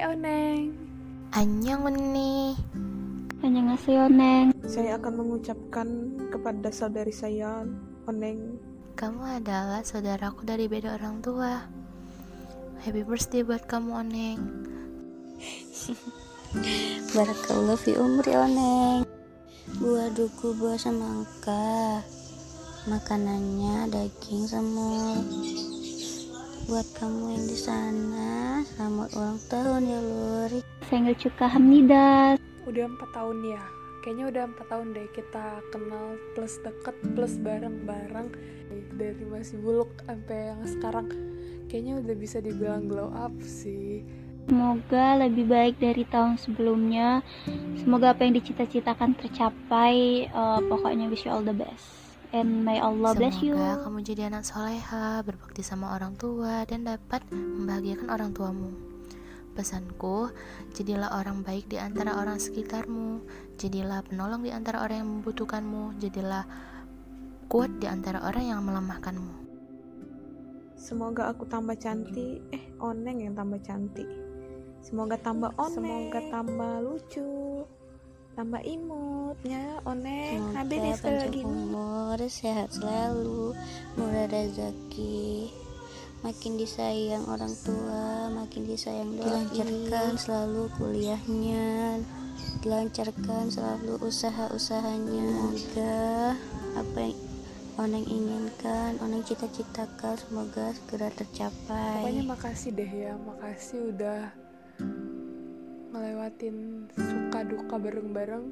Hai Oneng. Annyeong nih. Annyeonghaseyo Neng. Saya akan mengucapkan kepada saudari saya Oneng. Kamu adalah saudaraku dari beda orang tua. Happy birthday buat kamu Oneng. Barakallah fi umri Oneng. Buah duku, buah semangka. Makanannya daging semur. Buat kamu yang di sana, selamat ulang tahun ya Luri. Saya cuka Hamidah. Udah empat tahun ya. Kayaknya udah empat tahun deh kita kenal plus deket plus bareng-bareng dari masih buluk sampai yang sekarang kayaknya udah bisa dibilang glow up sih. Semoga lebih baik dari tahun sebelumnya. Semoga apa yang dicita-citakan tercapai. Uh, pokoknya wish you all the best. And may Allah Semoga bless you. kamu jadi anak soleha, berbakti sama orang tua, dan dapat membahagiakan orang tuamu. Pesanku, jadilah orang baik di antara orang sekitarmu, jadilah penolong di antara orang yang membutuhkanmu, jadilah kuat di antara orang yang melemahkanmu. Semoga aku tambah cantik. Eh, Oneng yang tambah cantik. Semoga tambah oneng. Semoga tambah lucu. Tambah imutnya Oneng. Semoga Habis nih sekali umur, sehat selalu, murah rezeki, makin disayang orang tua, makin disayang dilancarkan selalu kuliahnya, dilancarkan selalu usaha-usahanya. Semoga apa yang Oneng inginkan, Oneng cita-citakan, semoga segera tercapai. Pokoknya makasih deh ya, makasih udah ngelewatin suka duka bareng-bareng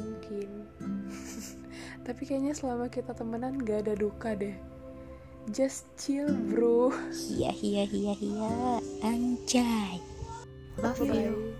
mungkin. Tapi kayaknya selama kita temenan gak ada duka deh. Just chill bro. Hiya hiya hiya hiya, anjay. Love you. Bye.